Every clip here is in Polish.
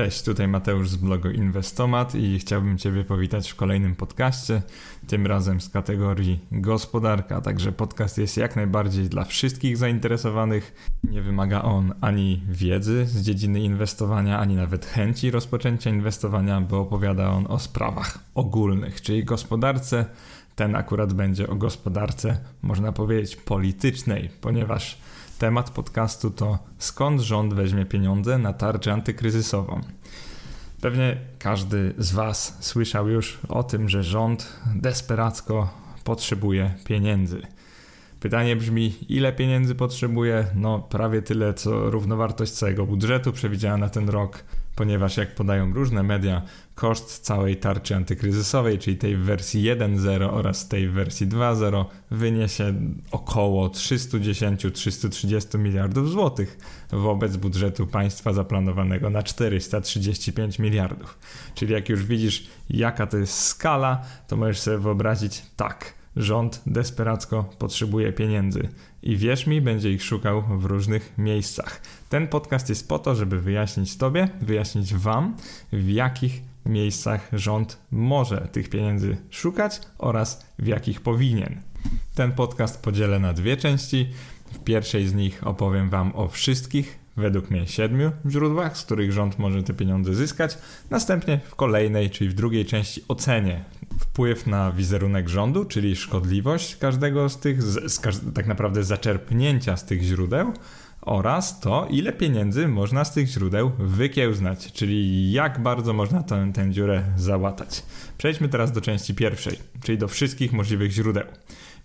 Cześć, tutaj Mateusz z blogu Inwestomat i chciałbym Ciebie powitać w kolejnym podcaście, tym razem z kategorii gospodarka. Także podcast jest jak najbardziej dla wszystkich zainteresowanych. Nie wymaga on ani wiedzy z dziedziny inwestowania, ani nawet chęci rozpoczęcia inwestowania, bo opowiada on o sprawach ogólnych, czyli gospodarce. Ten akurat będzie o gospodarce, można powiedzieć, politycznej, ponieważ Temat podcastu to skąd rząd weźmie pieniądze na tarczę antykryzysową. Pewnie każdy z Was słyszał już o tym, że rząd desperacko potrzebuje pieniędzy. Pytanie brzmi, ile pieniędzy potrzebuje? No, prawie tyle, co równowartość całego budżetu przewidziana na ten rok ponieważ jak podają różne media, koszt całej tarczy antykryzysowej, czyli tej wersji 1.0 oraz tej wersji 2.0 wyniesie około 310-330 miliardów złotych wobec budżetu państwa zaplanowanego na 435 miliardów. Czyli jak już widzisz, jaka to jest skala, to możesz sobie wyobrazić tak – Rząd desperacko potrzebuje pieniędzy i wierz mi, będzie ich szukał w różnych miejscach. Ten podcast jest po to, żeby wyjaśnić Tobie, wyjaśnić Wam, w jakich miejscach rząd może tych pieniędzy szukać oraz w jakich powinien. Ten podcast podzielę na dwie części. W pierwszej z nich opowiem Wam o wszystkich według mnie siedmiu źródłach, z których rząd może te pieniądze zyskać. Następnie w kolejnej, czyli w drugiej części ocenię wpływ na wizerunek rządu, czyli szkodliwość każdego z tych, z, z, tak naprawdę zaczerpnięcia z tych źródeł oraz to, ile pieniędzy można z tych źródeł wykiełznać, czyli jak bardzo można tę, tę dziurę załatać. Przejdźmy teraz do części pierwszej, czyli do wszystkich możliwych źródeł.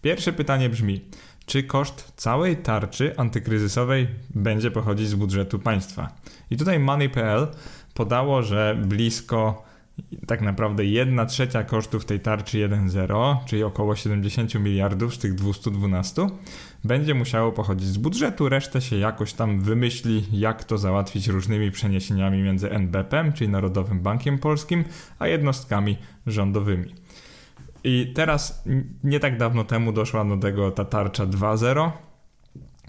Pierwsze pytanie brzmi: czy koszt całej tarczy antykryzysowej będzie pochodzić z budżetu państwa? I tutaj Money.pl podało, że blisko tak naprawdę 1 trzecia kosztów tej tarczy 1.0, czyli około 70 miliardów z tych 212, będzie musiało pochodzić z budżetu, resztę się jakoś tam wymyśli, jak to załatwić różnymi przeniesieniami między NBP, czyli Narodowym Bankiem Polskim, a jednostkami rządowymi. I teraz nie tak dawno temu doszła do tego ta tarcza 2.0,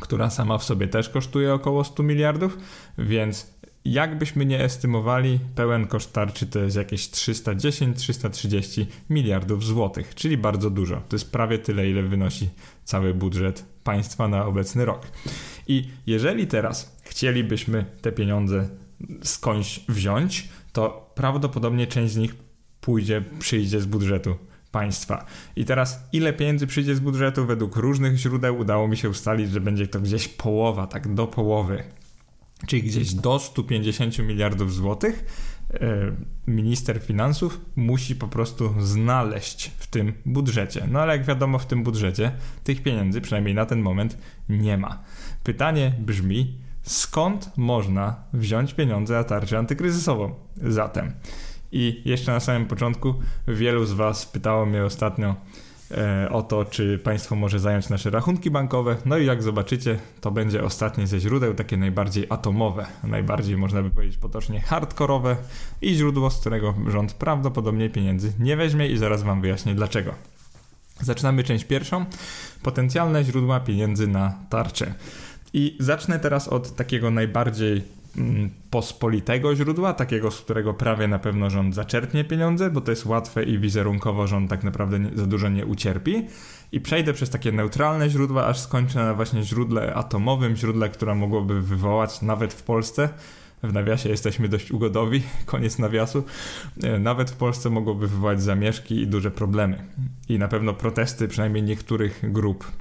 która sama w sobie też kosztuje około 100 miliardów, więc jakbyśmy nie estymowali, pełen koszt tarczy to jest jakieś 310-330 miliardów złotych, czyli bardzo dużo. To jest prawie tyle, ile wynosi cały budżet państwa na obecny rok. I jeżeli teraz chcielibyśmy te pieniądze skądś wziąć, to prawdopodobnie część z nich pójdzie, przyjdzie z budżetu państwa. I teraz ile pieniędzy przyjdzie z budżetu? Według różnych źródeł udało mi się ustalić, że będzie to gdzieś połowa, tak do połowy. Czyli gdzieś do 150 miliardów złotych e, minister finansów musi po prostu znaleźć w tym budżecie. No ale jak wiadomo, w tym budżecie tych pieniędzy, przynajmniej na ten moment, nie ma. Pytanie brzmi, skąd można wziąć pieniądze na tarczę antykryzysową? Zatem i jeszcze na samym początku wielu z Was pytało mnie ostatnio o to, czy państwo może zająć nasze rachunki bankowe. No i jak zobaczycie, to będzie ostatnie ze źródeł, takie najbardziej atomowe, najbardziej można by powiedzieć potocznie hardkorowe i źródło, z którego rząd prawdopodobnie pieniędzy nie weźmie i zaraz Wam wyjaśnię dlaczego. Zaczynamy część pierwszą. Potencjalne źródła pieniędzy na tarczę. I zacznę teraz od takiego najbardziej pospolitego źródła, takiego, z którego prawie na pewno rząd zaczerpnie pieniądze, bo to jest łatwe i wizerunkowo rząd tak naprawdę nie, za dużo nie ucierpi. I przejdę przez takie neutralne źródła, aż skończę na właśnie źródle atomowym, źródle, które mogłoby wywołać nawet w Polsce. W nawiasie jesteśmy dość ugodowi, koniec nawiasu. E, nawet w Polsce mogłoby wywołać zamieszki i duże problemy. I na pewno protesty przynajmniej niektórych grup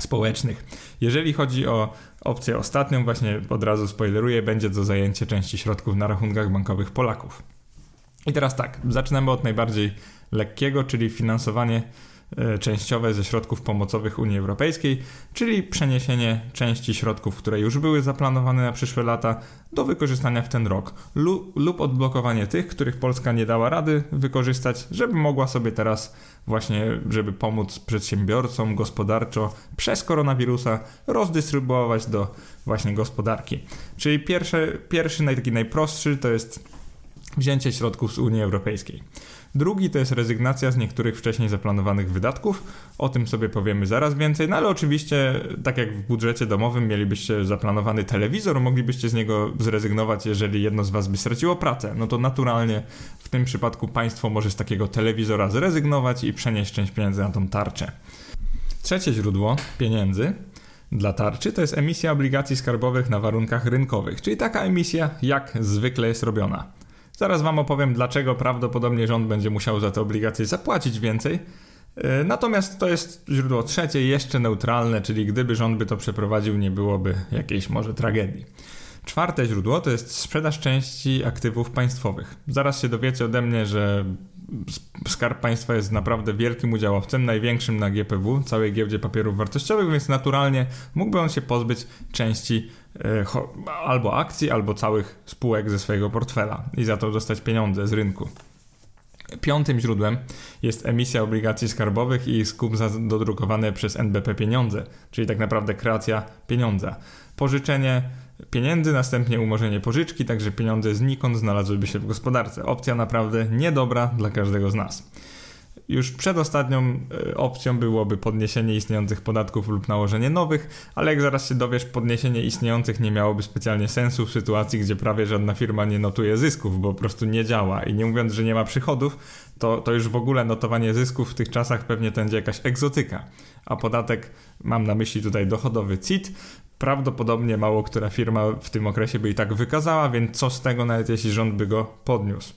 społecznych. Jeżeli chodzi o opcję ostatnią, właśnie od razu spoileruję, będzie to zajęcie części środków na rachunkach bankowych Polaków. I teraz tak, zaczynamy od najbardziej lekkiego, czyli finansowanie częściowe ze środków pomocowych Unii Europejskiej, czyli przeniesienie części środków, które już były zaplanowane na przyszłe lata, do wykorzystania w ten rok, lub odblokowanie tych, których Polska nie dała rady wykorzystać, żeby mogła sobie teraz właśnie, żeby pomóc przedsiębiorcom gospodarczo przez koronawirusa rozdystrybuować do właśnie gospodarki. Czyli pierwszy, pierwszy taki najprostszy to jest wzięcie środków z Unii Europejskiej. Drugi to jest rezygnacja z niektórych wcześniej zaplanowanych wydatków. O tym sobie powiemy zaraz więcej, no ale oczywiście, tak jak w budżecie domowym mielibyście zaplanowany telewizor, moglibyście z niego zrezygnować, jeżeli jedno z was by straciło pracę. No to naturalnie w tym przypadku państwo może z takiego telewizora zrezygnować i przenieść część pieniędzy na tą tarczę. Trzecie źródło pieniędzy dla tarczy to jest emisja obligacji skarbowych na warunkach rynkowych, czyli taka emisja jak zwykle jest robiona. Zaraz Wam opowiem, dlaczego prawdopodobnie rząd będzie musiał za te obligacje zapłacić więcej. E, natomiast to jest źródło trzecie, jeszcze neutralne, czyli gdyby rząd by to przeprowadził, nie byłoby jakiejś może tragedii. Czwarte źródło to jest sprzedaż części aktywów państwowych. Zaraz się dowiecie ode mnie, że Skarb Państwa jest naprawdę wielkim udziałowcem, największym na GPW, całej giełdzie papierów wartościowych, więc naturalnie mógłby on się pozbyć części e, albo akcji, albo całych spółek ze swojego portfela i za to dostać pieniądze z rynku. Piątym źródłem jest emisja obligacji skarbowych i skup za dodrukowane przez NBP pieniądze, czyli tak naprawdę kreacja pieniądza. Pożyczenie pieniędzy, następnie umorzenie pożyczki, także pieniądze znikąd znalazłyby się w gospodarce. Opcja naprawdę niedobra dla każdego z nas. Już przedostatnią e, opcją byłoby podniesienie istniejących podatków lub nałożenie nowych, ale jak zaraz się dowiesz, podniesienie istniejących nie miałoby specjalnie sensu w sytuacji, gdzie prawie żadna firma nie notuje zysków, bo po prostu nie działa. I nie mówiąc, że nie ma przychodów, to, to już w ogóle notowanie zysków w tych czasach pewnie będzie jakaś egzotyka. A podatek, mam na myśli tutaj dochodowy CIT, prawdopodobnie mało która firma w tym okresie by i tak wykazała, więc co z tego, nawet jeśli rząd by go podniósł.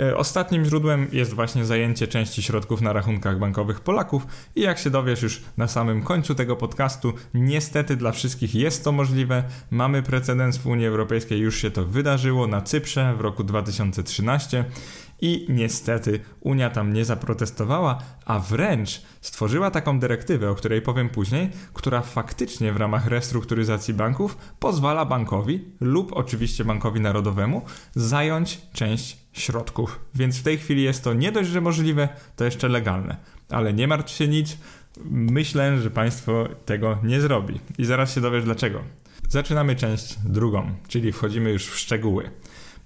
E, ostatnim źródłem jest właśnie zajęcie części środków na rachunkach bankowych Polaków i jak się dowiesz już na samym końcu tego podcastu, niestety dla wszystkich jest to możliwe. Mamy precedens w Unii Europejskiej, już się to wydarzyło na Cyprze w roku 2013 i niestety Unia tam nie zaprotestowała, a wręcz stworzyła taką dyrektywę, o której powiem później, która faktycznie w ramach restrukturyzacji banków pozwala bankowi lub oczywiście bankowi narodowemu zająć część środków. Więc w tej chwili jest to nie dość, że możliwe, to jeszcze legalne. Ale nie martw się nic, myślę, że państwo tego nie zrobi. I zaraz się dowiesz dlaczego. Zaczynamy część drugą, czyli wchodzimy już w szczegóły.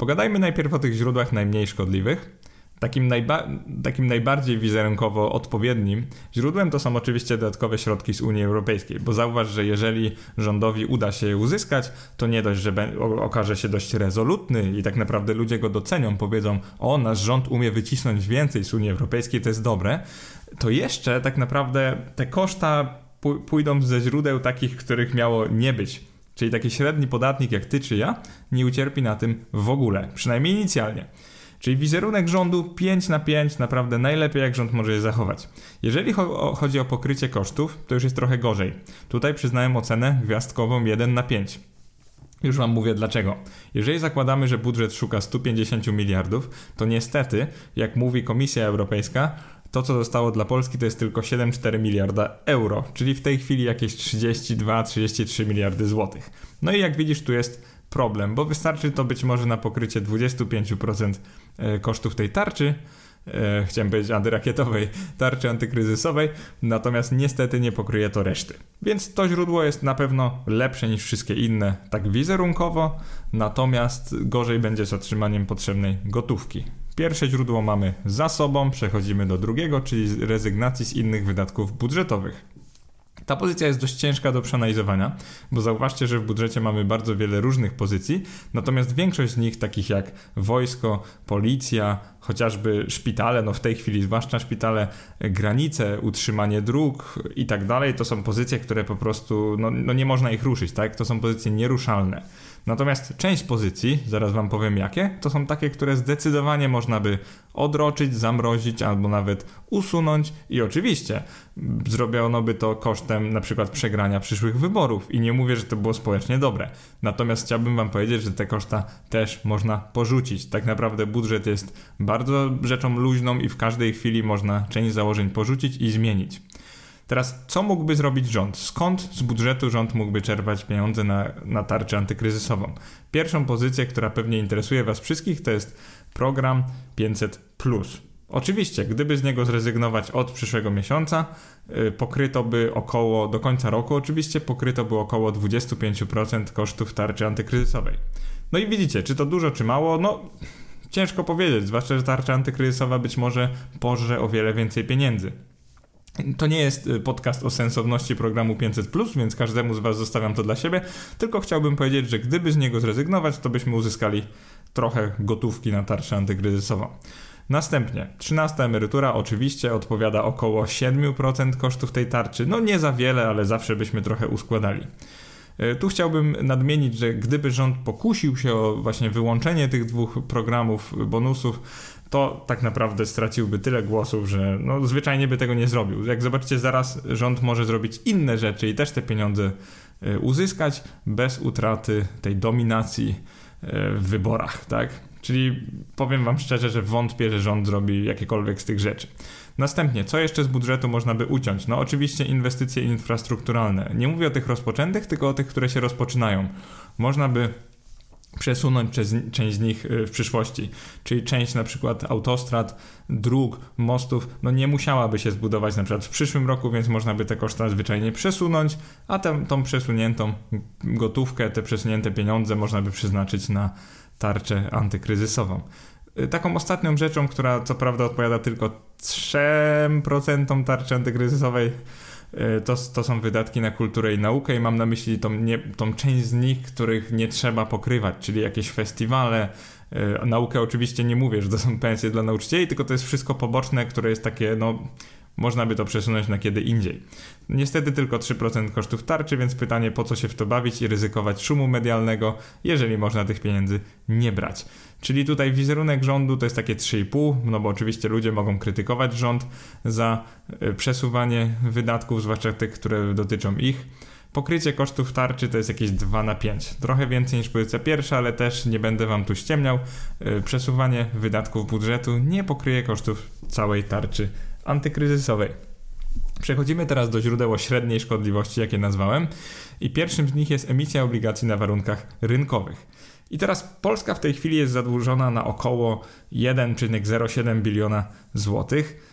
Pogadajmy najpierw o tych źródłach najmniej szkodliwych. Takim, najba takim najbardziej wizerunkowo odpowiednim źródłem to są oczywiście dodatkowe środki z Unii Europejskiej, bo zauważ, że jeżeli rządowi uda się je uzyskać, to nie dość, że okaże się dość rezolutny i tak naprawdę ludzie go docenią, powiedzą: O, nasz rząd umie wycisnąć więcej z Unii Europejskiej, to jest dobre, to jeszcze tak naprawdę te koszta pójdą ze źródeł takich, których miało nie być Czyli taki średni podatnik jak ty czy ja nie ucierpi na tym w ogóle, przynajmniej inicjalnie. Czyli wizerunek rządu 5 na 5 naprawdę najlepiej jak rząd może je zachować. Jeżeli cho chodzi o pokrycie kosztów, to już jest trochę gorzej. Tutaj przyznałem ocenę gwiazdkową 1 na 5. Już Wam mówię dlaczego. Jeżeli zakładamy, że budżet szuka 150 miliardów, to niestety, jak mówi Komisja Europejska, to, co zostało dla Polski, to jest tylko 7,4 miliarda euro, czyli w tej chwili jakieś 32-33 miliardy złotych. No i jak widzisz, tu jest problem, bo wystarczy to być może na pokrycie 25% e, kosztów tej tarczy, e, chciałem powiedzieć antyrakietowej, tarczy antykryzysowej, natomiast niestety nie pokryje to reszty. Więc to źródło jest na pewno lepsze niż wszystkie inne, tak wizerunkowo, natomiast gorzej będzie z otrzymaniem potrzebnej gotówki. Pierwsze źródło mamy za sobą, przechodzimy do drugiego, czyli rezygnacji z innych wydatków budżetowych. Ta pozycja jest dość ciężka do przeanalizowania, bo zauważcie, że w budżecie mamy bardzo wiele różnych pozycji, natomiast większość z nich, takich jak wojsko, policja, chociażby szpitale, no w tej chwili zwłaszcza szpitale, granice, utrzymanie dróg i tak dalej, to są pozycje, które po prostu, no, no nie można ich ruszyć, tak? To są pozycje nieruszalne. Natomiast część pozycji, zaraz Wam powiem jakie, to są takie, które zdecydowanie można by odroczyć, zamrozić albo nawet usunąć i oczywiście zrobiono by to kosztem na przykład przegrania przyszłych wyborów i nie mówię, że to było społecznie dobre. Natomiast chciałbym Wam powiedzieć, że te koszta też można porzucić. Tak naprawdę budżet jest bardzo rzeczą luźną i w każdej chwili można część założeń porzucić i zmienić. Teraz, co mógłby zrobić rząd? Skąd z budżetu rząd mógłby czerpać pieniądze na, na tarczę antykryzysową? Pierwszą pozycję, która pewnie interesuje Was wszystkich, to jest program 500. Oczywiście, gdyby z niego zrezygnować od przyszłego miesiąca, yy, pokryto by około, do końca roku oczywiście, pokryto by około 25% kosztów tarczy antykryzysowej. No i widzicie, czy to dużo, czy mało? No, ciężko powiedzieć, zwłaszcza, że tarcza antykryzysowa być może pożre o wiele więcej pieniędzy. To nie jest y, podcast o sensowności programu 500, więc każdemu z Was zostawiam to dla siebie. Tylko chciałbym powiedzieć, że gdyby z niego zrezygnować, to byśmy uzyskali trochę gotówki na tarczę antykryzysową. Następnie, 13 emerytura oczywiście odpowiada około 7% kosztów tej tarczy. No nie za wiele, ale zawsze byśmy trochę uskładali. E, tu chciałbym nadmienić, że gdyby rząd pokusił się o właśnie wyłączenie tych dwóch programów bonusów, to tak naprawdę straciłby tyle głosów, że no, zwyczajnie by tego nie zrobił. Jak zobaczycie, zaraz rząd może zrobić inne rzeczy i też te pieniądze e, uzyskać bez utraty tej dominacji e, w wyborach, tak? Czyli powiem Wam szczerze, że wątpię, że rząd zrobi jakiekolwiek z tych rzeczy. Następnie, co jeszcze z budżetu można by uciąć? No oczywiście inwestycje infrastrukturalne. Nie mówię o tych rozpoczętych, tylko o tych, które się rozpoczynają. Można by przesunąć część z nich y, w przyszłości. Czyli część na przykład autostrad, dróg, mostów, no nie musiałaby się zbudować na przykład w przyszłym roku, więc można by te koszta zwyczajnie przesunąć, a tę, tą przesuniętą gotówkę, te przesunięte pieniądze można by przeznaczyć na tarczę antykryzysową. Y, taką ostatnią rzeczą, która co prawda odpowiada tylko 3% tarczy antykryzysowej, to, to są wydatki na kulturę i naukę i mam na myśli tą, nie, tą część z nich, których nie trzeba pokrywać, czyli jakieś festiwale, y, naukę oczywiście nie mówię, że to są pensje dla nauczycieli, tylko to jest wszystko poboczne, które jest takie, no można by to przesunąć na kiedy indziej. Niestety tylko 3% kosztów tarczy, więc pytanie po co się w to bawić i ryzykować szumu medialnego, jeżeli można tych pieniędzy nie brać. Czyli tutaj wizerunek rządu to jest takie 3,5, no bo oczywiście ludzie mogą krytykować rząd za e, przesuwanie wydatków, zwłaszcza tych, które dotyczą ich. Pokrycie kosztów tarczy to jest jakieś 2 na 5. Trochę więcej niż pozycja pierwsza, ale też nie będę wam tu ściemniał. E, przesuwanie wydatków budżetu nie pokryje kosztów całej tarczy antykryzysowej. Przechodzimy teraz do źródeł o średniej szkodliwości, jakie nazwałem, i pierwszym z nich jest emisja obligacji na warunkach rynkowych. I teraz Polska w tej chwili jest zadłużona na około 1,07 biliona złotych.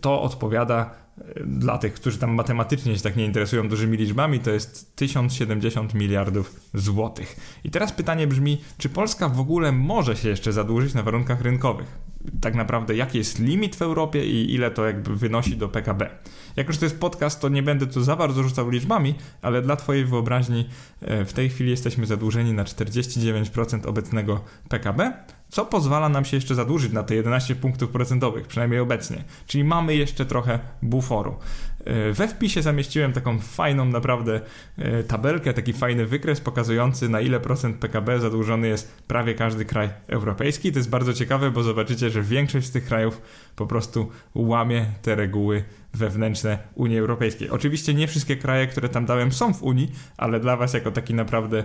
To odpowiada e, dla tych, którzy tam matematycznie się tak nie interesują dużymi liczbami, to jest 1070 miliardów złotych. I teraz pytanie brzmi, czy Polska w ogóle może się jeszcze zadłużyć na warunkach rynkowych? Tak naprawdę jaki jest limit w Europie i ile to jakby wynosi do PKB. Jako, że to jest podcast, to nie będę tu za bardzo rzucał liczbami, ale dla Twojej wyobraźni e, w tej chwili jesteśmy zadłużeni na 49% obecnego PKB, co pozwala nam się jeszcze zadłużyć na te 11 punktów procentowych, przynajmniej obecnie. Czyli mamy jeszcze trochę buforu. E, we wpisie zamieściłem taką fajną naprawdę e, tabelkę, taki fajny wykres pokazujący na ile procent PKB zadłużony jest prawie każdy kraj europejski. To jest bardzo ciekawe, bo zobaczycie, że większość z tych krajów po prostu łamie te reguły wewnętrzne Unii Europejskiej. Oczywiście nie wszystkie kraje, które tam dałem są w Unii, ale dla Was jako taki naprawdę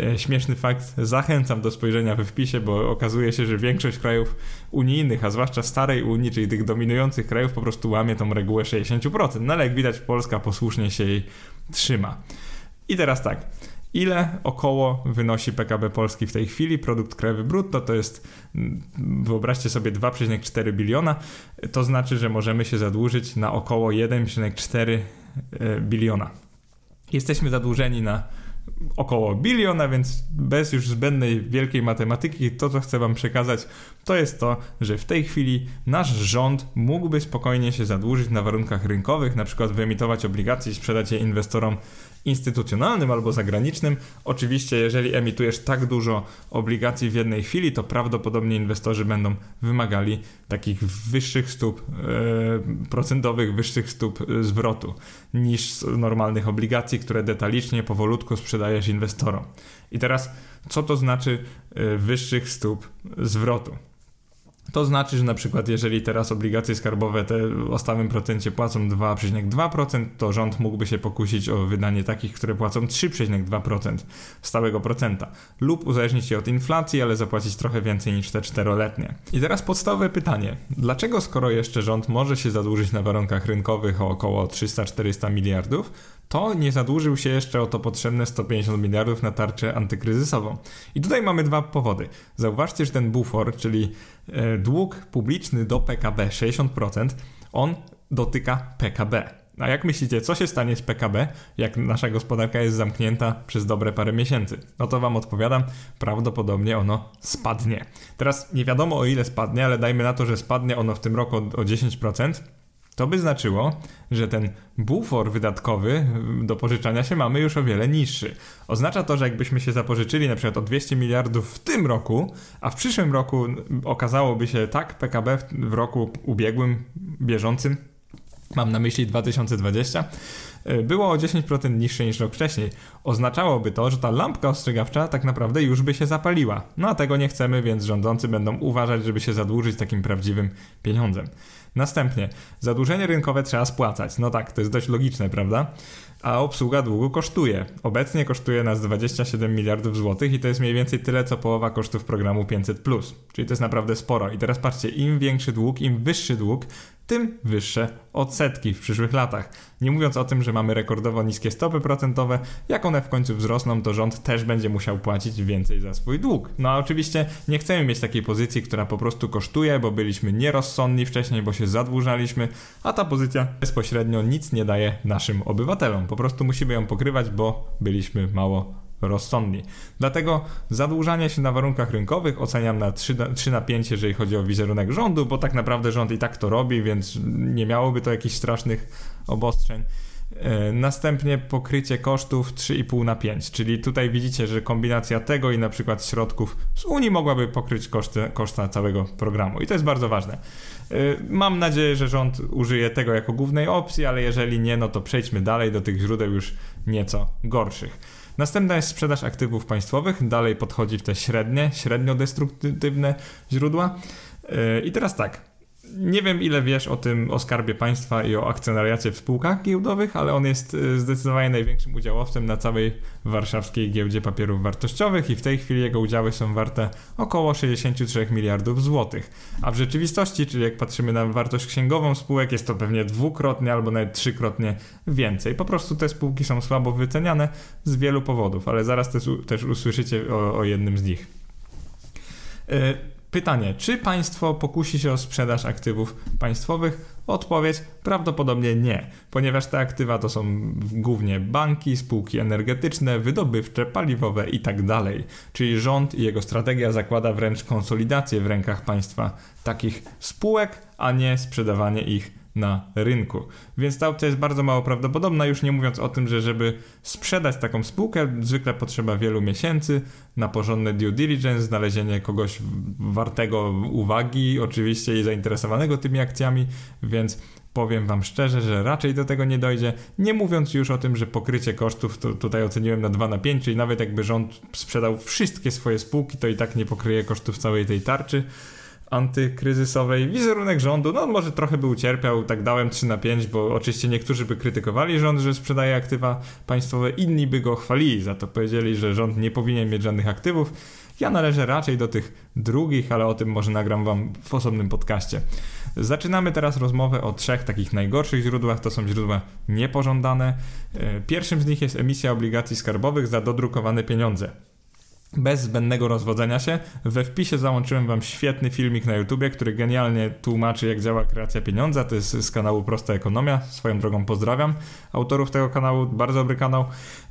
e, śmieszny fakt zachęcam do spojrzenia we wpisie, bo okazuje się, że większość krajów unijnych, a zwłaszcza starej Unii, czyli tych dominujących krajów po prostu łamie tą regułę 60%. No ale jak widać Polska posłusznie się jej trzyma. I teraz tak ile około wynosi PKB Polski w tej chwili. Produkt krajowy brutto to jest, mm, wyobraźcie sobie, 2,4 biliona. To znaczy, że możemy się zadłużyć na około 1,4 e, biliona. Jesteśmy zadłużeni na około biliona, więc bez już zbędnej wielkiej matematyki, to co chcę Wam przekazać, to jest to, że w tej chwili nasz rząd mógłby spokojnie się zadłużyć na warunkach rynkowych, na przykład wyemitować obligacje i sprzedać je inwestorom instytucjonalnym albo zagranicznym. Oczywiście, jeżeli emitujesz tak dużo obligacji w jednej chwili, to prawdopodobnie inwestorzy będą wymagali takich wyższych stóp e, procentowych, wyższych stóp e, zwrotu niż z normalnych obligacji, które detalicznie, powolutku sprzedajesz inwestorom. I teraz, co to znaczy e, wyższych stóp zwrotu? To znaczy, że na przykład jeżeli teraz obligacje skarbowe te o stałym procencie płacą 2,2%, to rząd mógłby się pokusić o wydanie takich, które płacą 3,2% stałego procenta lub uzależnić się od inflacji, ale zapłacić trochę więcej niż te czteroletnie. I teraz podstawowe pytanie. Dlaczego skoro jeszcze rząd może się zadłużyć na warunkach rynkowych o około 300-400 miliardów, to nie zadłużył się jeszcze o to potrzebne 150 miliardów na tarczę antykryzysową. I tutaj mamy dwa powody. Zauważcie, że ten bufor, czyli e, dług publiczny do PKB 60%, on dotyka PKB. A jak myślicie, co się stanie z PKB, jak nasza gospodarka jest zamknięta przez dobre parę miesięcy? No to wam odpowiadam, prawdopodobnie ono spadnie. Teraz nie wiadomo o ile spadnie, ale dajmy na to, że spadnie ono w tym roku o 10%. To by znaczyło, że ten bufor wydatkowy do pożyczania się mamy już o wiele niższy. Oznacza to, że jakbyśmy się zapożyczyli na przykład o 200 miliardów w tym roku, a w przyszłym roku okazałoby się tak PKB w roku ubiegłym, bieżącym, mam na myśli 2020, e, było o 10% niższe niż rok wcześniej. Oznaczałoby to, że ta lampka ostrzegawcza tak naprawdę już by się zapaliła. No a tego nie chcemy, więc rządzący będą uważać, żeby się zadłużyć takim prawdziwym pieniądzem. Następnie, zadłużenie rynkowe trzeba spłacać. No tak, to jest dość logiczne, prawda? A obsługa długu kosztuje. Obecnie kosztuje nas 27 miliardów złotych i to jest mniej więcej tyle, co połowa kosztów programu 500. Czyli to jest naprawdę sporo. I teraz patrzcie, im większy dług, im wyższy dług, tym wyższe odsetki w przyszłych latach. Nie mówiąc o tym, że mamy rekordowo niskie stopy procentowe, jak one w końcu wzrosną, to rząd też będzie musiał płacić więcej za swój dług. No a oczywiście nie chcemy mieć takiej pozycji, która po prostu kosztuje, bo byliśmy nierozsądni wcześniej, bo się zadłużaliśmy, a ta pozycja bezpośrednio nic nie daje naszym obywatelom. Po prostu musimy ją pokrywać, bo byliśmy mało rozsądni. Dlatego zadłużanie się na warunkach rynkowych oceniam na 3 na, 3 na 5, jeżeli chodzi o wizerunek rządu, bo tak naprawdę rząd i tak to robi, więc nie miałoby to jakichś strasznych obostrzeń. E, następnie pokrycie kosztów 3,5 na 5, czyli tutaj widzicie, że kombinacja tego i na przykład środków z Unii mogłaby pokryć koszty, koszta całego programu i to jest bardzo ważne. E, mam nadzieję, że rząd użyje tego jako głównej opcji, ale jeżeli nie, no to przejdźmy dalej do tych źródeł już nieco gorszych. Następna jest sprzedaż aktywów państwowych, dalej podchodzi w te średnie, średnio destruktywne źródła. E, I teraz tak, nie wiem, ile wiesz o tym, o skarbie państwa i o akcjonariacie w spółkach giełdowych, ale on jest y, zdecydowanie największym udziałowcem na całej warszawskiej giełdzie papierów wartościowych i w tej chwili jego udziały są warte około 63 miliardów złotych. A w rzeczywistości, czyli jak patrzymy na wartość księgową spółek, jest to pewnie dwukrotnie albo nawet trzykrotnie więcej. Po prostu te spółki są słabo wyceniane z wielu powodów, ale zaraz też, usłyszycie o, o jednym z nich. Y, Pytanie, czy państwo pokusi się o sprzedaż aktywów państwowych? Odpowiedź prawdopodobnie nie, ponieważ te aktywa to są głównie banki, spółki energetyczne, wydobywcze, paliwowe itd. Tak Czyli rząd i jego strategia zakłada wręcz konsolidację w rękach państwa takich spółek, a nie sprzedawanie ich na rynku. Więc ta opcja jest bardzo mało prawdopodobna, już nie mówiąc o tym, że żeby sprzedać taką spółkę, zwykle potrzeba wielu miesięcy na porządne due diligence, znalezienie kogoś wartego uwagi, oczywiście i zainteresowanego tymi akcjami, więc powiem Wam szczerze, że raczej do tego nie dojdzie. Nie mówiąc już o tym, że pokrycie kosztów to tutaj oceniłem na 2 na 5, czyli nawet jakby rząd sprzedał wszystkie swoje spółki, to i tak nie pokryje kosztów całej tej tarczy antykryzysowej. Wizerunek rządu, no może trochę by ucierpiał, tak dałem 3 na 5, bo oczywiście niektórzy by krytykowali rząd, że sprzedaje aktywa państwowe, inni by go chwalili za to, powiedzieli, że rząd nie powinien mieć żadnych aktywów. Ja należę raczej do tych drugich, ale o tym może nagram wam w osobnym podcaście. Zaczynamy teraz rozmowę o trzech takich najgorszych źródłach. To są źródła niepożądane. E, pierwszym z nich jest emisja obligacji skarbowych za dodrukowane pieniądze bez zbędnego rozwodzenia się. We wpisie załączyłem wam świetny filmik na YouTubie, który genialnie tłumaczy, jak działa kreacja pieniądza. To jest z kanału Prosta Ekonomia. Swoją drogą pozdrawiam autorów tego kanału. Bardzo dobry kanał.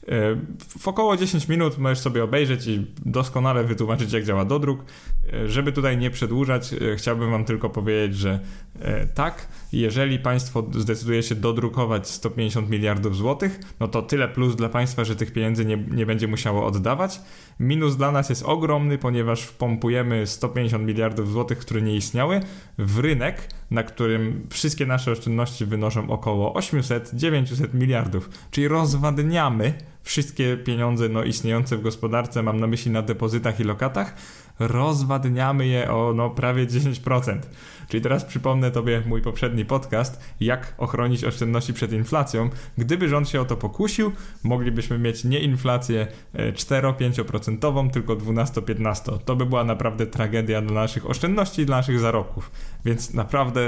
E, w około 10 minut możesz sobie obejrzeć i doskonale wytłumaczyć, jak działa dodruk. E, żeby tutaj nie przedłużać, e, chciałbym Wam tylko powiedzieć, że tak, jeżeli państwo zdecyduje się dodrukować 150 miliardów złotych, no to tyle plus dla państwa, że tych pieniędzy nie, nie będzie musiało oddawać. Minus dla nas jest ogromny, ponieważ wpompujemy 150 miliardów złotych, które nie istniały, w rynek, na którym wszystkie nasze oszczędności wynoszą około 800-900 miliardów. Czyli rozwadniamy wszystkie pieniądze no, istniejące w gospodarce, mam na myśli na depozytach i lokatach, rozwadniamy je o no, prawie 10%. Czyli teraz przypomnę Tobie mój poprzedni podcast, jak ochronić oszczędności przed inflacją. Gdyby rząd się o to pokusił, moglibyśmy mieć nie inflację 4-5%, e, tylko 12-15%. To by była naprawdę tragedia dla naszych oszczędności i dla naszych zarobków. Więc naprawdę,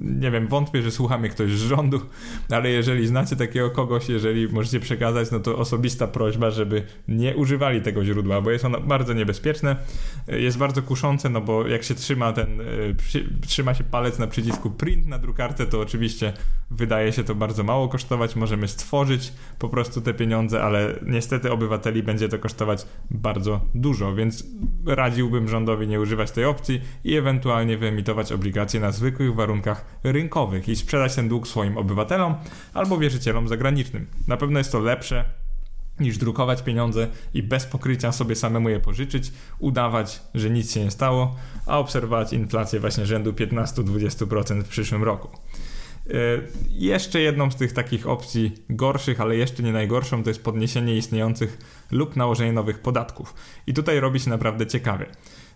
nie wiem, wątpię, że słucha mnie ktoś z rządu, ale jeżeli znacie takiego kogoś, jeżeli możecie przekazać, no to osobista prośba, żeby nie używali tego źródła, bo jest ono bardzo niebezpieczne. jest bardzo kuszące, no bo jak się trzyma ten, przy, trzyma się palec na przycisku print na drukarce, to oczywiście wydaje się to bardzo mało kosztować, możemy stworzyć po prostu te pieniądze, ale niestety obywateli będzie to kosztować bardzo dużo, więc radziłbym rządowi nie używać tej opcji i ewentualnie wyemitować obligacje na zwykłych warunkach rynkowych i sprzedać ten dług swoim obywatelom albo wierzycielom zagranicznym. Na pewno jest to lepsze niż drukować pieniądze i bez pokrycia sobie samemu je pożyczyć, udawać, że nic się nie stało, a obserwować inflację właśnie rzędu 15-20% w przyszłym roku. E, jeszcze jedną z tych takich opcji gorszych, ale jeszcze nie najgorszą, to jest podniesienie istniejących lub nałożenie nowych podatków. I tutaj robi się naprawdę ciekawie.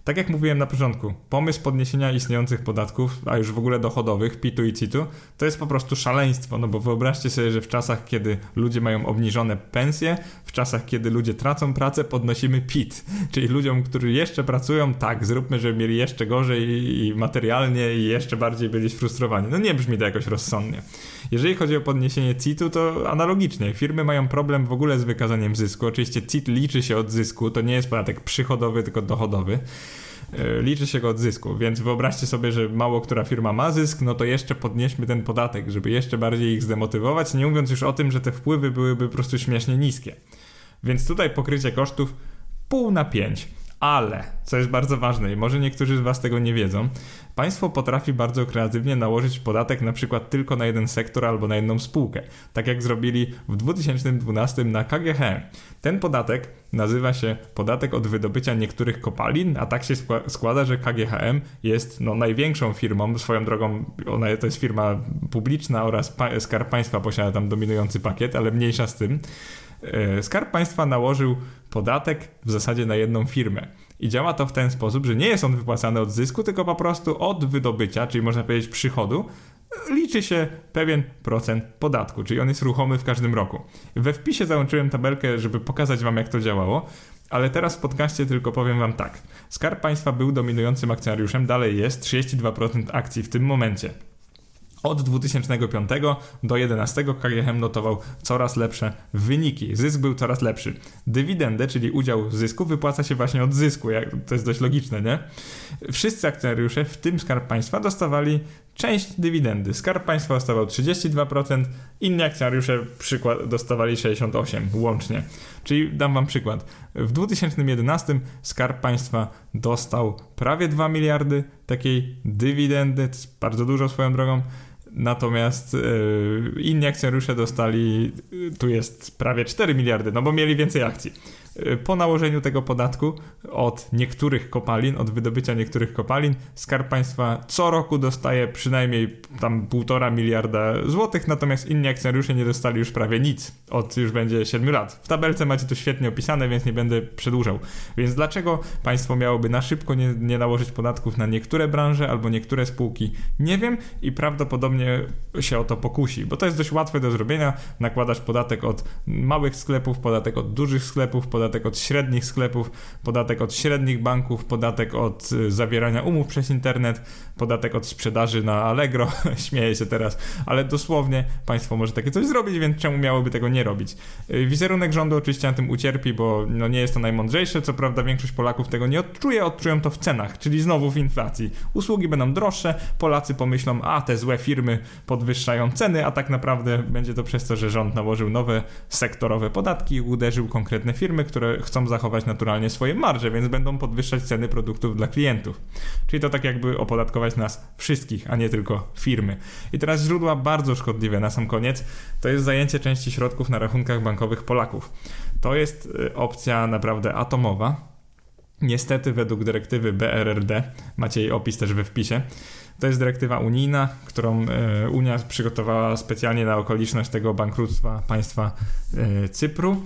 Tak jak mówiłem na początku, pomysł podniesienia istniejących podatków, a już w ogóle dochodowych, PIT-u i CIT-u, to jest po prostu szaleństwo, no bo wyobraźcie sobie, że w czasach, kiedy ludzie mają obniżone pensje, w czasach, kiedy ludzie tracą pracę, podnosimy PIT, czyli ludziom, którzy jeszcze pracują, tak, zróbmy, żeby mieli jeszcze gorzej i materialnie i jeszcze bardziej byli sfrustrowani. No nie brzmi to jakoś rozsądnie. Jeżeli chodzi o podniesienie CIT-u, to analogicznie. Firmy mają problem w ogóle z wykazaniem zysku. Oczywiście CIT liczy się od zysku, to nie jest podatek przychodowy, tylko dochodowy. E, liczy się go od zysku, więc wyobraźcie sobie, że mało która firma ma zysk, no to jeszcze podnieśmy ten podatek, żeby jeszcze bardziej ich zdemotywować, nie mówiąc już o tym, że te wpływy byłyby po prostu śmiesznie niskie. Więc tutaj pokrycie kosztów pół na pięć. Ale, co jest bardzo ważne i może niektórzy z Was tego nie wiedzą, państwo potrafi bardzo kreatywnie nałożyć podatek na przykład tylko na jeden sektor albo na jedną spółkę, tak jak zrobili w 2012 na KGHM. Ten podatek nazywa się podatek od wydobycia niektórych kopalin, a tak się składa, że KGHM jest no, największą firmą, swoją drogą ona to jest firma publiczna oraz pa Skarb Państwa posiada tam dominujący pakiet, ale mniejsza z tym. E, Skarb Państwa nałożył podatek w zasadzie na jedną firmę. I działa to w ten sposób, że nie jest on wypłacany od zysku, tylko po prostu od wydobycia, czyli można powiedzieć przychodu, liczy się pewien procent podatku, czyli on jest ruchomy w każdym roku. We wpisie załączyłem tabelkę, żeby pokazać Wam, jak to działało, ale teraz w podcaście tylko powiem Wam tak. Skarb Państwa był dominującym akcjonariuszem, dalej jest 32% akcji w tym momencie. Od 2005 do 2011 KGHM notował coraz lepsze wyniki. Zysk był coraz lepszy. Dywidendę, czyli udział w zysku, wypłaca się właśnie od zysku. To jest dość logiczne, nie? Wszyscy akcjonariusze, w tym Skarb Państwa, dostawali część dywidendy. Skarb Państwa dostawał 32%, inni akcjonariusze przykład, dostawali 68% łącznie. Czyli dam Wam przykład. W 2011 Skarb Państwa dostał prawie 2 miliardy takiej dywidendy, to jest bardzo dużo swoją drogą. Natomiast yy, inni akcjonariusze dostali, tu jest prawie 4 miliardy, no bo mieli więcej akcji. Y, po nałożeniu tego podatku od niektórych kopalin, od wydobycia niektórych kopalin, Skarb Państwa co roku dostaje przynajmniej tam półtora miliarda złotych, natomiast inni akcjonariusze nie dostali już prawie nic od już będzie 7 lat. W tabelce macie to świetnie opisane, więc nie będę przedłużał. Więc dlaczego państwo miałoby na szybko nie, nie nałożyć podatków na niektóre branże albo niektóre spółki? Nie wiem i prawdopodobnie się o to pokusi, bo to jest dość łatwe do zrobienia. Nakładasz podatek od małych sklepów, podatek od dużych sklepów, podatek podatek od średnich sklepów, podatek od średnich banków, podatek od y, zawierania umów przez internet, podatek od sprzedaży na Allegro, śmieję się teraz, ale dosłownie państwo może takie coś zrobić, więc czemu miałoby tego nie robić? Y, wizerunek rządu oczywiście na tym ucierpi, bo no nie jest to najmądrzejsze, co prawda większość Polaków tego nie odczuje, odczują to w cenach, czyli znowu w inflacji. Usługi będą droższe, Polacy pomyślą, a te złe firmy podwyższają ceny, a tak naprawdę będzie to przez to, że rząd nałożył nowe sektorowe podatki i uderzył konkretne firmy, które chcą zachować naturalnie swoje marże, więc będą podwyższać ceny produktów dla klientów. Czyli to tak jakby opodatkować nas wszystkich, a nie tylko firmy. I teraz źródła bardzo szkodliwe na sam koniec to jest zajęcie części środków na rachunkach bankowych Polaków. To jest y, opcja naprawdę atomowa. Niestety, według dyrektywy BRRD, macie jej opis też we wpisie, to jest dyrektywa unijna, którą y, Unia przygotowała specjalnie na okoliczność tego bankructwa państwa y, Cypru.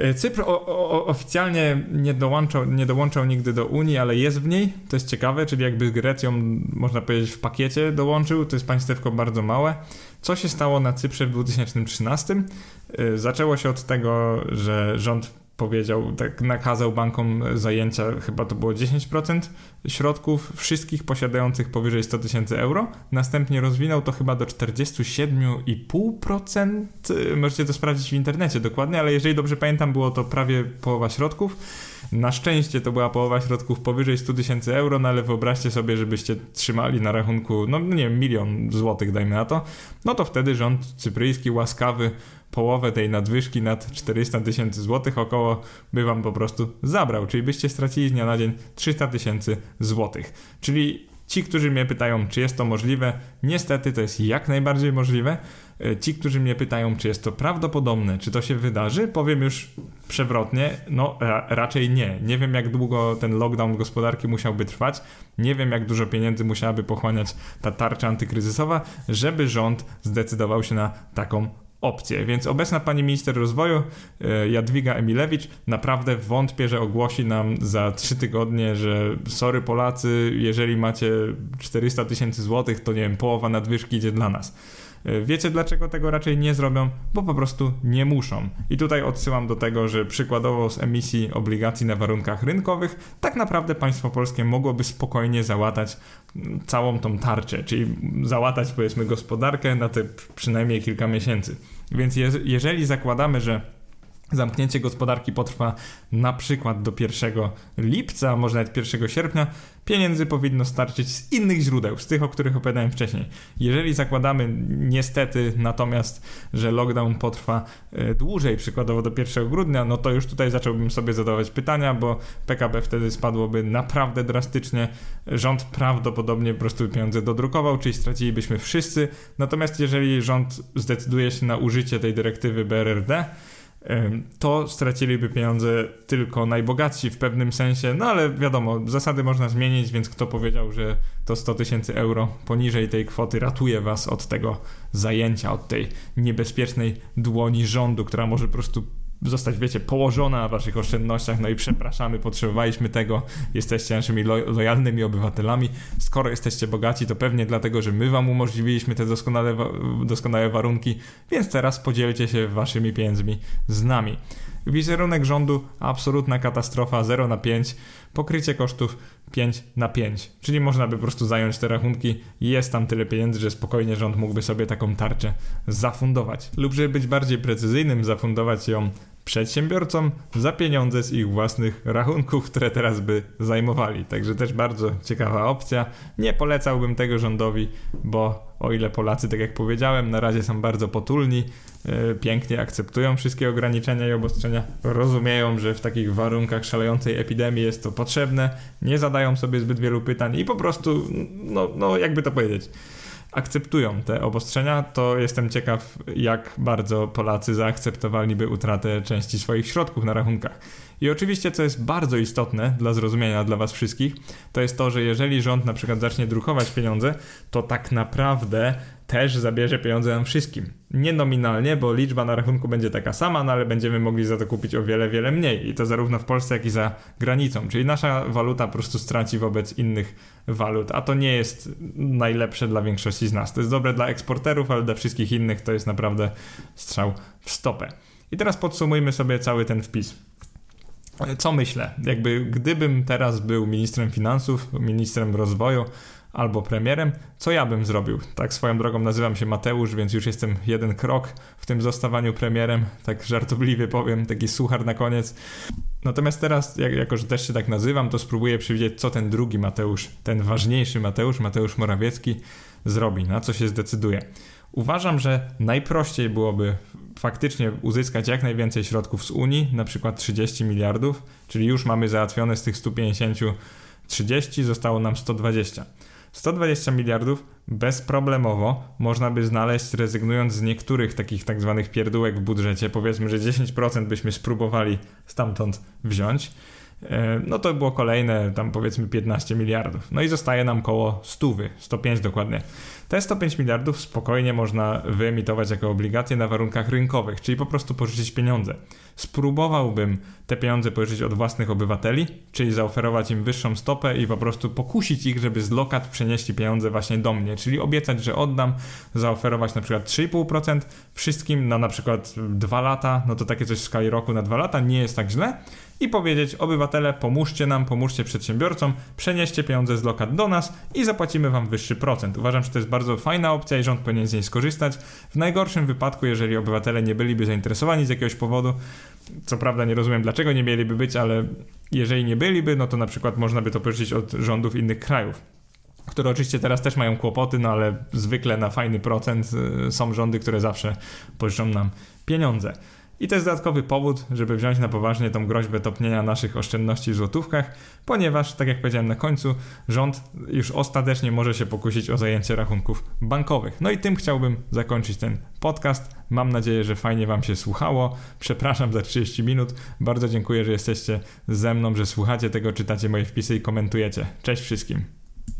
E, Cypr o, o, oficjalnie nie dołączał, nie dołączał nigdy do Unii, ale jest w niej. To jest ciekawe, czyli jakby Grecją, można powiedzieć, w pakiecie dołączył. To jest państewko bardzo małe. Co się stało na Cyprze w 2013? E, zaczęło się od tego, że rząd powiedział, tak nakazał bankom zajęcia, chyba to było 10% środków wszystkich posiadających powyżej 100 tysięcy euro. Następnie rozwinął to chyba do 47,5%. Możecie to sprawdzić w internecie dokładnie, ale jeżeli dobrze pamiętam, było to prawie połowa środków. Na szczęście to była połowa środków powyżej 100 tysięcy euro, no ale wyobraźcie sobie, żebyście trzymali na rachunku, no nie wiem, milion złotych dajmy na to, no to wtedy rząd cypryjski łaskawy połowę tej nadwyżki nad 400 tysięcy złotych około by wam po prostu zabrał, czyli byście stracili z dnia na dzień 300 tysięcy złotych. Czyli ci, którzy mnie pytają, czy jest to możliwe, niestety to jest jak najbardziej możliwe. E, ci, którzy mnie pytają, czy jest to prawdopodobne, czy to się wydarzy, powiem już przewrotnie, no ra raczej nie. Nie wiem, jak długo ten lockdown gospodarki musiałby trwać, nie wiem, jak dużo pieniędzy musiałaby pochłaniać ta tarcza antykryzysowa, żeby rząd zdecydował się na taką opcję. Więc obecna pani minister rozwoju e, Jadwiga Emilewicz naprawdę wątpię, że ogłosi nam za trzy tygodnie, że sorry Polacy, jeżeli macie 400 tysięcy złotych, to nie wiem, połowa nadwyżki idzie dla nas. E, wiecie dlaczego tego raczej nie zrobią? Bo po prostu nie muszą. I tutaj odsyłam do tego, że przykładowo z emisji obligacji na warunkach rynkowych, tak naprawdę państwo polskie mogłoby spokojnie załatać mm, całą tą tarczę, czyli załatać powiedzmy gospodarkę na te przynajmniej kilka miesięcy. Więc je, jeżeli zakładamy, że Zamknięcie gospodarki potrwa na przykład do 1 lipca, może nawet 1 sierpnia. Pieniędzy powinno starczyć z innych źródeł, z tych, o których opowiadałem wcześniej. Jeżeli zakładamy niestety natomiast, że lockdown potrwa e, dłużej, przykładowo do 1 grudnia, no to już tutaj zacząłbym sobie zadawać pytania, bo PKB wtedy spadłoby naprawdę drastycznie. Rząd prawdopodobnie po prostu pieniądze dodrukował, czyli stracilibyśmy wszyscy. Natomiast jeżeli rząd zdecyduje się na użycie tej dyrektywy BRRD, to straciliby pieniądze tylko najbogatsi w pewnym sensie, no ale wiadomo, zasady można zmienić, więc kto powiedział, że to 100 tysięcy euro poniżej tej kwoty ratuje was od tego zajęcia, od tej niebezpiecznej dłoni rządu, która może po prostu zostać, wiecie, położona na waszych oszczędnościach, no i przepraszamy, potrzebowaliśmy tego, jesteście naszymi lo lojalnymi obywatelami. Skoro jesteście bogaci, to pewnie dlatego, że my wam umożliwiliśmy te doskonale, doskonałe warunki, więc teraz podzielcie się waszymi pieniędzmi z nami. Wizerunek rządu absolutna katastrofa 0 na 5, pokrycie kosztów 5 na 5. Czyli można by po prostu zająć te rachunki, jest tam tyle pieniędzy, że spokojnie rząd mógłby sobie taką tarczę zafundować. Lub żeby być bardziej precyzyjnym, zafundować ją przedsiębiorcom za pieniądze z ich własnych rachunków, które teraz by zajmowali. Także też bardzo ciekawa opcja. Nie polecałbym tego rządowi, bo o ile Polacy, tak jak powiedziałem, na razie są bardzo potulni, yy, pięknie akceptują wszystkie ograniczenia i obostrzenia, rozumieją, że w takich warunkach szalejącej epidemii jest to potrzebne, nie zadają sobie zbyt wielu pytań i po prostu, no, no jakby to powiedzieć, akceptują te obostrzenia, to jestem ciekaw, jak bardzo Polacy zaakceptowaliby utratę części swoich środków na rachunkach. I oczywiście, co jest bardzo istotne dla zrozumienia dla Was wszystkich, to jest to, że jeżeli rząd na przykład zacznie drukować pieniądze, to tak naprawdę też zabierze pieniądze nam wszystkim. Nie nominalnie, bo liczba na rachunku będzie taka sama, no ale będziemy mogli za to kupić o wiele, wiele mniej. I to zarówno w Polsce, jak i za granicą. Czyli nasza waluta po prostu straci wobec innych walut, a to nie jest najlepsze dla większości z nas. To jest dobre dla eksporterów, ale dla wszystkich innych to jest naprawdę strzał w stopę. I teraz podsumujmy sobie cały ten wpis. Co myślę? Jakby gdybym teraz był ministrem finansów, ministrem rozwoju, albo premierem, co ja bym zrobił? Tak swoją drogą nazywam się Mateusz, więc już jestem jeden krok w tym zostawaniu premierem, tak żartobliwie powiem, taki suchar na koniec. Natomiast teraz, jak, jako że też się tak nazywam, to spróbuję przewidzieć, co ten drugi Mateusz, ten ważniejszy Mateusz, Mateusz Morawiecki, zrobi, na co się zdecyduje. Uważam, że najprościej byłoby faktycznie uzyskać jak najwięcej środków z Unii, na przykład 30 miliardów, czyli już mamy załatwione z tych 150 30, zostało nam 120. 120 miliardów bezproblemowo można by znaleźć, rezygnując z niektórych takich tak zwanych pierdółek w budżecie. Powiedzmy, że 10% byśmy spróbowali stamtąd wziąć. E, no to było kolejne, tam powiedzmy 15 miliardów. No i zostaje nam koło 100, 105 dokładnie. Te 105 miliardów spokojnie można wyemitować jako obligacje na warunkach rynkowych, czyli po prostu pożyczyć pieniądze. Spróbowałbym te pieniądze pożyczyć od własnych obywateli, czyli zaoferować im wyższą stopę i po prostu pokusić ich, żeby z lokat przenieśli pieniądze właśnie do mnie, czyli obiecać, że oddam, zaoferować na przykład 3,5% wszystkim na na przykład 2 lata, no to takie coś w skali roku na 2 lata nie jest tak źle i powiedzieć obywatele, pomóżcie nam, pomóżcie przedsiębiorcom, przenieście pieniądze z lokat do nas i zapłacimy wam wyższy procent. Uważam, że to jest bardzo fajna opcja i rząd powinien z niej skorzystać. W najgorszym wypadku, jeżeli obywatele nie byliby zainteresowani z jakiegoś powodu, co prawda nie rozumiem dlaczego nie mieliby być, ale jeżeli nie byliby, no to na przykład można by to pożyczyć od rządów innych krajów które oczywiście teraz też mają kłopoty, no ale zwykle na fajny procent y, są rządy, które zawsze pożyczą nam pieniądze. I to jest dodatkowy powód, żeby wziąć na poważnie tą groźbę topnienia naszych oszczędności w złotówkach, ponieważ, tak jak powiedziałem na końcu, rząd już ostatecznie może się pokusić o zajęcie rachunków bankowych. No i tym chciałbym zakończyć ten podcast. Mam nadzieję, że fajnie Wam się słuchało. Przepraszam za 30 minut. Bardzo dziękuję, że jesteście ze mną, że słuchacie tego, czytacie moje wpisy i komentujecie. Cześć wszystkim.